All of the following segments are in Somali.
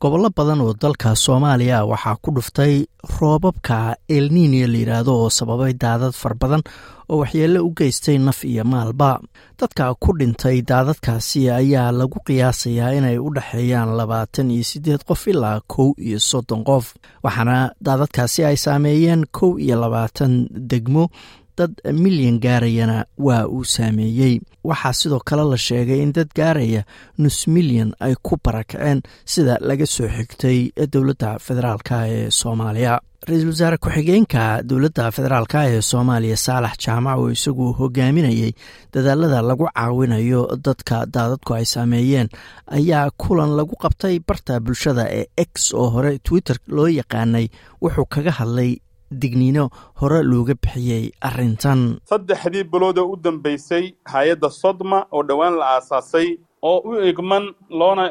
gobollo badan oo dalka soomaaliya waxaa ku dhuftay roobabka elninia la yidhaahdo oo sababay daadad far badan oo waxyeello u geystay naf iyo maalba. Dadka ku dhintay daadadkaasi ayaa lagu qiyaasayaa inay u dhexeeyaan labaatan iyo siddeed qof ilaa kow iyo soddon qof waxaana daadadkaasi ay saameeyeen kow iyo labaatan degmo dad milyan gaarayana waa uu saameeyey. Waxaa sidoo kale la sheegay in dad gaaraya nus milyan ay ku barakaceen sida laga soo xigtay dowladda federaalk ee soomaaliya. Ra'iisul wasaare ku-xigeenka dowladda federaalk ee soomaaliya saalax jaamac oo isagu hogaaminayay dadaalada lagu caawinayo dadka daadadku ay saameeyeen. Ayaa kulan lagu qabtay barta bulshada ee x oo hore twitter loo yaqaanay wuxuu kaga hadlay digniino hore looga bixiyey arrintan. Saddexdii bilood oo u dambaysay hay'adda sodma oo dhowaan la aasaasay oo u egman loona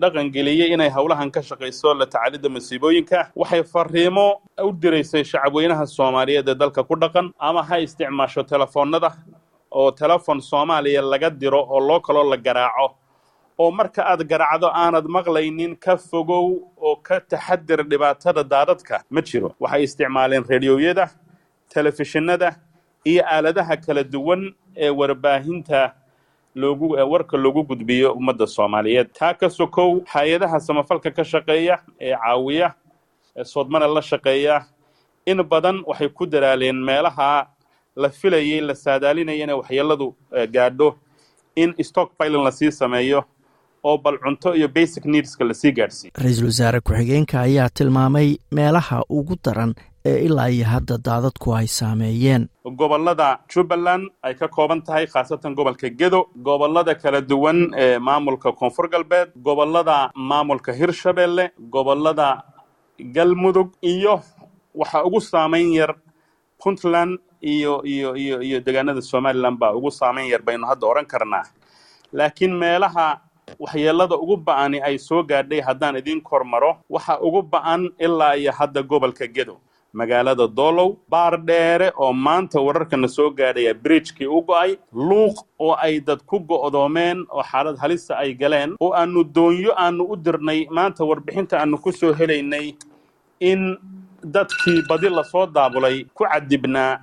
dhaqangeliyey inay howlahan ka shaqayso la tacaalidda masiibooyinka waxay fariimo u diraysay shacabweynaha soomaaliyeed ee dalka ku dhaqan ama ha isticmaasho telefoonnada oo telefon soomaaliya laga diro oo loo kaloo la garaaco oo marka aad garaacdo aanad maqlaynin ka fogow oo ka taxadir dhibaatada daadadka ma jiro. Waxay isticmaaleen rediyoyada telefishinada iyo aaladaha kala duwan ee warbaahinta loogu warka loogu gudbiyo ummadda soomaaliyeed. Taa ka sokow hay'adaha samafalka ka shaqeeya ee caawiya ee soodmana la shaqeeya in badan waxay ku daraaleen meelaha la filayay la saadaalinaya inay waxyeeladu gaadho in stock pilin la sii sameeyo oo bal cunto iyo basic needska la sii gaadhsiiyo ra'iisul wasaare ku-xigeenka ayaa tilmaamay meelaha ugu daran ee ilaa iyo hadda daadadku ay saameeyeen. Gobollada jubbaland ay ka kooban tahay khaasatan gobolka gedo gobollada kala duwan ee maamulka koonfur galbeed gobollada maamulka hirshabelle gobollada galmudug iyo waxaa ugu saamayn yar puntland iyo iyo iyo iyo deegaanada somalilan baa ugu saamayn yar baynu hadda odhan karnaa. Laakiin meelaha waxyeelada ugu ba'ani ay soo gaadhay haddaan idiin kor maro waxa ugu ba'an ilaa iyo hadda gobolka gedo. Magaalada doolow baar dheere oo maanta wararkana soo gaadhaya bridjkii u go'ay. Luuq oo ay dad ku go'doomeen oo xaalad halisa ay galeen. Oo aanu doonyo aanu u dirnay maanta warbixinta aanu ku soo helaynay in dadkii badi la soo daabulay ku cadibnaa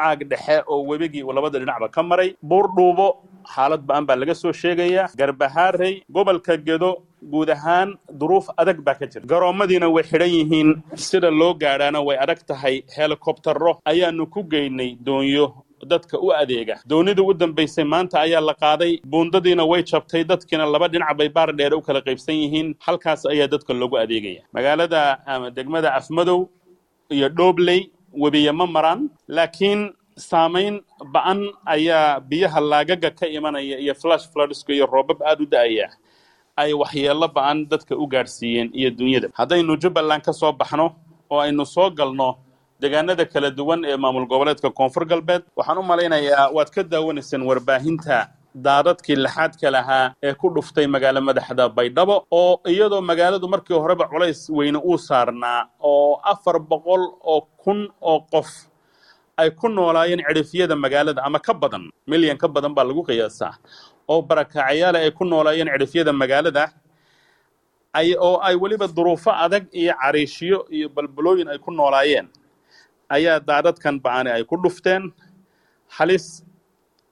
caag dhexe oo webigii labada dhinacba ka maray. Buurdhuubo xaalad ba'an baa laga soo sheegayaa. Garbahaarey gobolka gedo guud ahaan duruuf adag baa ka jira. Garoomadiina way xidhan yihiin. Sida loo gaadhaana way adag tahay. Helikobtaro ayaanu ku geynay doonyo dadka u adeega. Doonidii u dambaysay maanta ayaa la qaaday. Buundadiina way jabtay. Dadkiina laba dhinac bay baar dheere u kala qaybsan yihiin. Halkaas ayaa dadka loogu adeegaya. Magaalada ama degmada afmadow iyo dhoobley webiya ma maraan. Laakiin saamayn ba'an ayaa biyaha laagaga ka imanaya iyo flash floodska iyo roobab aada u da'aya ay waxyeello ba'an dadka u gaadhsiiyeen iyo dunyada haddaynu jubbaland ka soo baxno oo aynu soo galno deegaanada kala duwan ee maamul goboleedka koonfur galbeed waxaan u malaynayaa waad ka daawanaysaan warbaahinta daadadkii laxaadka lahaa ee ku dhuftay magaalo madaxda baydhabo oo iyadoo magaaladu markii horeba culays weyne uu saarnaa oo afar boqol oo kun oo qof ay ku noolaayeen cidhifyada magaalada ama ka badan milyan ka badan baa lagu qiyaasaa oo barakaacayaale ay ku noolaayeen cidhifyada magaalada oo ay weliba duruufo adag iyo cariishyo iyo balbalooyin ay ku noolaayeen. Ayaa daadadkan ba'ani ay ku dhufteen. Halis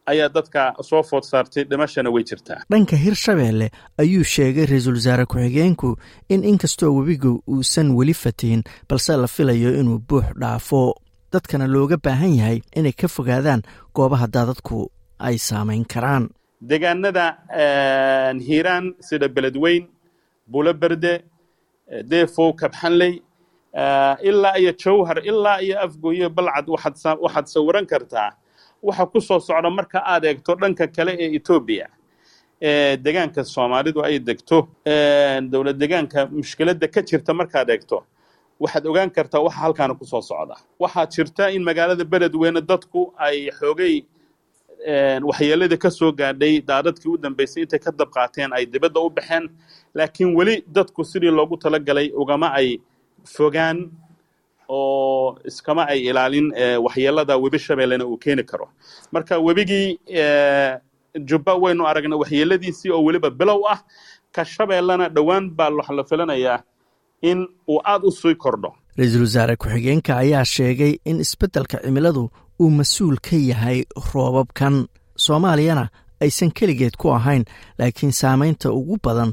ayaa dadka soo food saartay dhimashana way jirtaa. Dhanka hirshabeelle ayuu sheegay ra'iisul wasaare ku-xigeenku in inkastoo webiga uusan weli fatihin balse la filayo inuu buux dhaafo dadkana looga baahan yahay inay ka fogaadaan goobaha daadadku ay saamayn karaan. Deegaanada hiiraan sida beledweyn bulo berde kabxanley ilaa iyo jawhar ilaa iyo afgoyo balcad waxaad sawiran kartaa. Waxa ku soo socda marka aad eegto dhanka kale ee etoobiya ee deegaanka soomaalidu ay degto dowlad deegaanka mushkiladda ka jirta markaad eegto waxaad ogaan kartaa waxa halkaana ku soo socda. Waxaa jirta in magaalada beledweyne dadku ay xoogay waxyeelada ka soo gaadhay daadadkii u dambaysay intay ka dab qaateen ay dibadda u baxeen. Laakiin weli dadku sidii loogu talagalay ugama ay fogaan oo iskama ay ilaalin waxyeelada webi shabeellena uu keeni karo. Marka webigii jubba waynu aragnay waxyeeladiisii oo weliba bilow ah ka shabeellena dhowaan baa waxa la filanayaa in uu aada u sii kordho. Ra'iisul wasaare ku-xigeenka ayaa sheegay in isbeddelka cimiladu uu mas'uul ka yahay roobabkan. Soomaaliyana aysan keligeed ku ahayn laakiin saamaynta ugu badan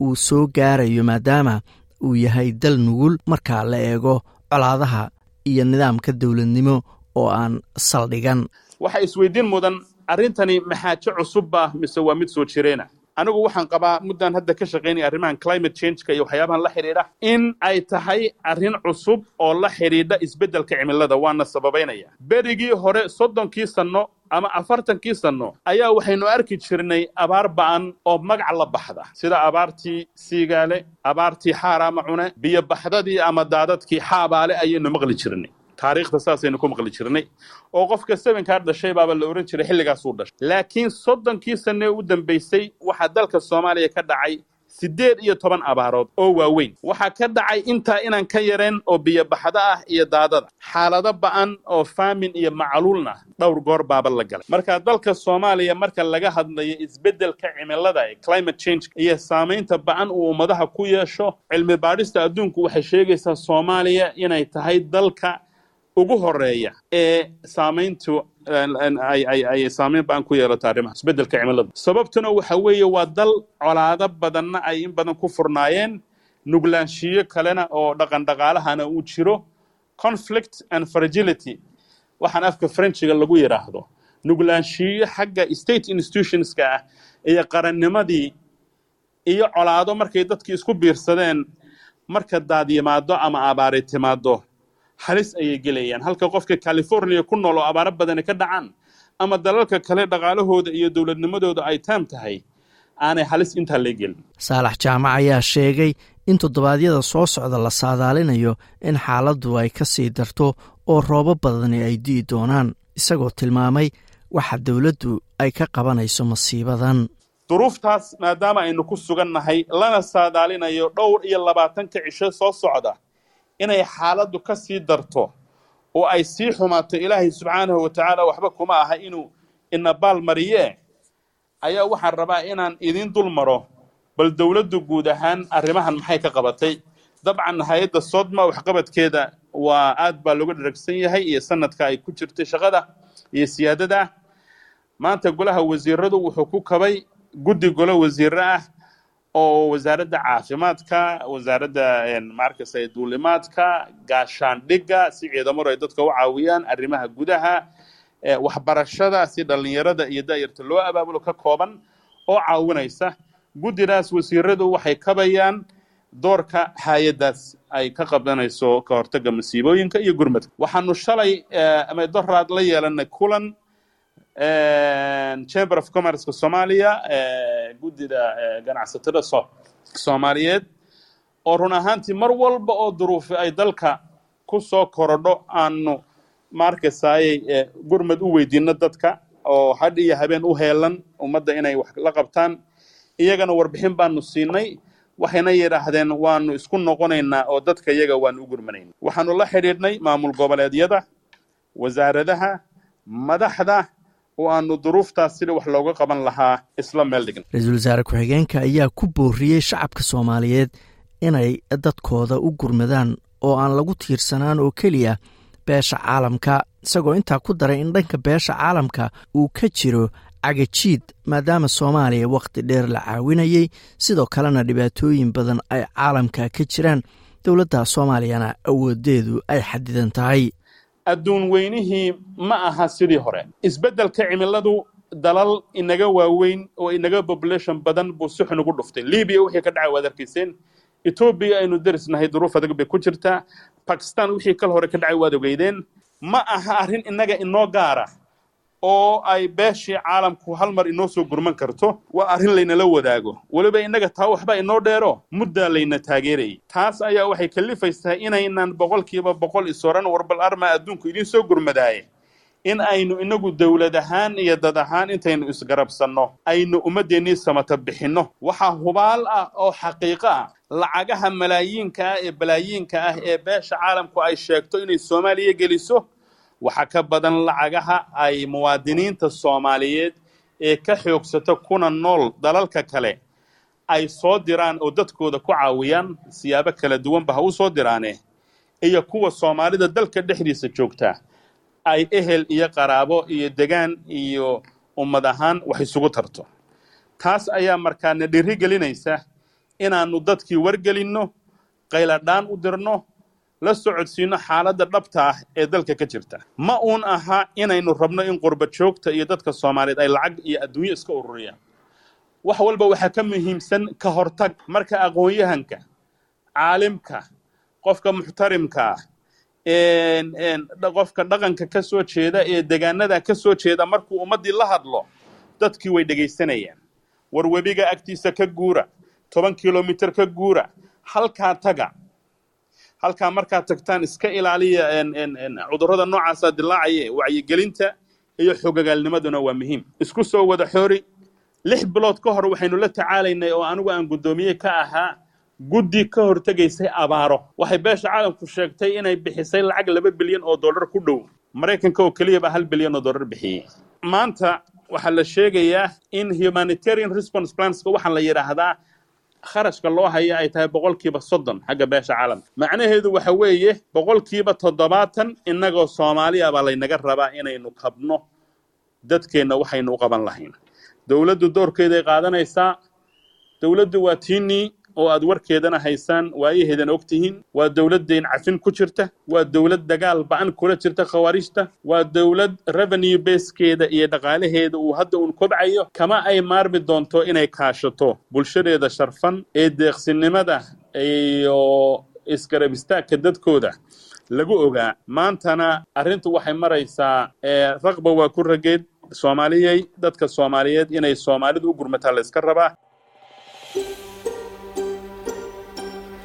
uu soo gaarayo maadaama uu yahay dal nugul marka la eego colaadaha iyo nidaamka dowladnimo oo aan saldhigan. Waxaa isweydiin mudan arrintani maxaajo cusubba mise waa mid soo jireena anigu waxaan qabaa muddaan hadda ka shaqaynaya arrimahan climate changeka iyo waxyaabahan la xidhiidha in ay tahay arrin cusub oo la xidhiidha isbeddelka cimilada waana sababaynaya. Berigii hore soddonkii sanno ama afartankii sanno ayaa waxaynu arki jirnay abaar ba'an oo magac la baxda. Sida abaartii siigaale abaartii xaaraama cune biyo baxdadii ama daadadkii xaabaale ayaynu maqli jirnay taariikhda saasaynu ku maqli jirnay oo qofka sevenkaa dhashay baaba la ohan jiray xilligaasuu dhashay. Laakiin soddonkii sanne u dambaysay waxaa dalka soomaaliya ka dhacay siddeed iyo toban abaarood oo waaweyn. Waxaa ka dhacay intaa inaan ka yareen oo biyobaxdo ah iyo daadada. Xaalado ba'an oo faamin iyo macluulna dhowr goor baaba la galay. Marka dalka soomaaliya marka laga hadlayo isbeddelka cimilada ee climate change iyo saamaynta ba'an uu ummadaha ku yeesho cilmi baadhista adduunku waxay sheegaysaa soomaaliya inay tahay dalka ugu horreeya ee saamayntu ay saamayn baan ku yeelato arrimaha isbeddelka cimilada sababtuna waxa weeye waa dal colaado badanna ay in badan ku furnaayeen nuglaanshiyo kalena oo dhaqan dhaqaalahana uu jiro conflict and fragility. Waxaan afka frenchiga lagu yidhaahdo nuglaanshiyo xagga state institutionska ah iyo qarannimadii iyo colaado markay dadkii isku biirsadeen marka daad yimaado ama abaari timaado halis ayay gelayaan. Halka qofka california ku nool oo abaaro badani ka dhacaan ama dalalka kale dhaqaalahooda iyo dowladnimadooda ay taam tahay aanay halis intaa la gelin. Saalax jaamac ayaa sheegay in toddobaadyada soo socda la saadaalinayo in xaaladdu ay ka sii darto oo roobo badani ay di'i doonaan isagoo tilmaamay waxa dowladdu ay ka qabanayso masiibadan. Duruuftaas maadaama aynu ku sugannahay lana saadaalinayo dhowr iyo labaatanka cisho soo socda inay xaaladdu ka sii darto oo ay sii xumaato ilaahay subxaanahu wa tacaala waxba kuma aha inuu inabaal mariye ayaa waxaan rabaa inaan idin dul maro. Bal dowladdu guud ahaan arrimahan maxay ka qabatay? Dabcan hay'adda sodma waxqabadkeeda waa aad baa looga dharagsan yahay iyo sanadka ay ku jirtay shaqada iyo siyaadada. Maanta golaha wasiiradu wuxuu ku kabay guddi golo wasiire ah oo wasaaradda caafimaadka wasaaradda maarkasa duulimaadka gaashaandhigga si ciidamadu ay dadka u caawiyaan arrimaha gudaha waxbarashada si dhallinyarada iyo daayarta loo abaabulo ka kooban oo caawinaysa. Guddidaas wasiiradu waxay kabayaan doorka hay'addaas ay ka qabanayso ka hortagga masiibooyinka iyo gurmadka. Waxaanu shalay ama doraad la yeelanay kulan chamber of commerceka soomaaliya guddida ganacsatada so soomaaliyeed. Oo run ahaantii mar walba oo duruufi ay dalka ku soo korodho aanu maarkasaayey gurmad u weydiino dadka oo hadh iyo habeen u heelan ummadda inay wax la qabtaan. Iyagana warbixin baanu siinay waxayna yidhaahdeen waanu isku noqonaynaa oo dadka iyaga waanu u gurmanayna waxaanu la xidhiidhnay maamul goboleedyada wasaaradaha madaxda oo aanu duruuftaas sida wax looga qaban lahaa isla meel dhigna ra'iisul wasaare ku-xigeenka ayaa ku booriyey shacabka soomaaliyeed inay dadkooda u gurmadaan oo aan lagu tiirsanaan oo keliya beesha caalamka isagoo intaa ku daray in dhanka beesha caalamka uu ka jiro cagajiid maadaama soomaaliya wakhti dheer la caawinayey sidoo kalena dhibaatooyin badan ay caalamka ka jiraan. Dowladda soomaaliyana awoodeedu ay xadidan tahay adduun weynihii ma aha sidii hore. Isbeddelka cimiladu dalal inaga waaweyn oo inaga population badan buu si xun ugu dhuftay. Libiya wixii ka dhacay waad arkayseen etoobiya aynu darisnahay duruuf adag bay ku jirtaa bakistan wixii kal hore ka dhacay waad ogeydeen. Ma aha arrin innaga inoo gaara oo ay beeshii caalamku hal mar inoo soo gurman karto waa arrin laynala wadaago. Weliba innaga taa waxba inoo dheero muddaa layna taageerayay taas ayaa waxay kallifaysaa inaynan boqolkiiba boqol isoran warbal arma adduunku idiin soo gurmadaaye. In aynu inagu dowlad ahaan iyo dad ahaan intaynu isgarabsanno aynu ummaddeennii samata bixinno. Waxaa hubaal ah oo xaqiiqo ah lacagaha malaayiinka ah ee balaayiinka ah ee beesha caalamku ay sheegto inay soomaaliya geliso waxaa ka badan lacagaha ay muwaadiniinta soomaaliyeed ee ka xoogsato kuna nool dalalka kale ay soo diraan oo dadkooda ku caawiyaan siyaabo kala duwanba ha u soo diraane iyo kuwa soomaalida dalka dhexdiisa joogtaa ay ehel iyo qaraabo iyo degaan iyo ummad ahaan wax isugu tarto. Taas ayaa markaana dhiri gelinaysa inaannu dadkii wargelinno qayladhaan u dirno la socodsiinno xaaladda dhabta ah ee dalka ka jirta. Ma uun aha inaynu rabno in qurba joogta iyo dadka soomaaliyeed ay lacag iyo adduunyo iska ururiyaan. Wax walba waxaa ka muhiimsan ka hortag marka aqoon-yahanka caalimka qofka muxtarimka ah qofka dhaqanka ka soo jeeda ee degaanada ka soo jeeda markuu ummaddii la hadlo dadkii way dhegaysanayaan war webiga agtiisa ka guura toban kilomitir ka guura halkaa taga halkaa markaad tagtaan iska ilaaliya cudurrada noocaasa dilaacaye wacyigelinta iyo xogagaalnimaduna waa muhiim. Isku soo wada xoori. Lix bilood ka hor waxaynu la tacaalaynay oo anigu aan guddoomiye ka ahaa guddi ka hortegaysay abaaro. Waxay beesha caalamku sheegtay inay bixisay lacag laba bilyan oo dollar ku dhow. Maraykanka oo keliya baa hal bilyan oo dollar bixiyey. Maanta waxaa la sheegayaa in humanitarian response planska waxaa la yidhaahdaa kharashka loo haya ay tahay boqolkiiba soddon xagga beesha caalamka macnaheedu waxa weeye boqolkiiba toddobaatan innagoo soomaaliya baa laynaga rabaa inaynu kabno dadkeenna waxaynu u qaban lahayn. Dowladdu doorkeeday qaadanaysaa dowladdu waa tiinii oo aad warkeedana haysaan waayaheedana og tihiin waa dowladdayn cafin ku jirta waa dowlad dagaal ba'an kula jirta khawaarijta waa dowlad revenue baskeeda iyo dhaqaalaheeda uu hadda uun kobcayo. Kama ay maarmi doonto inay kaashato? Bulshadeeda sharfan ee deeqsinimada iyo isgarab istaagka dadkooda. Lagu ogaa maantana arrintu waxay maraysaa raqba waa ku rageed. Soomaaliyey dadka soomaaliyeed inay soomaalidu u gurmataa la iska rabaa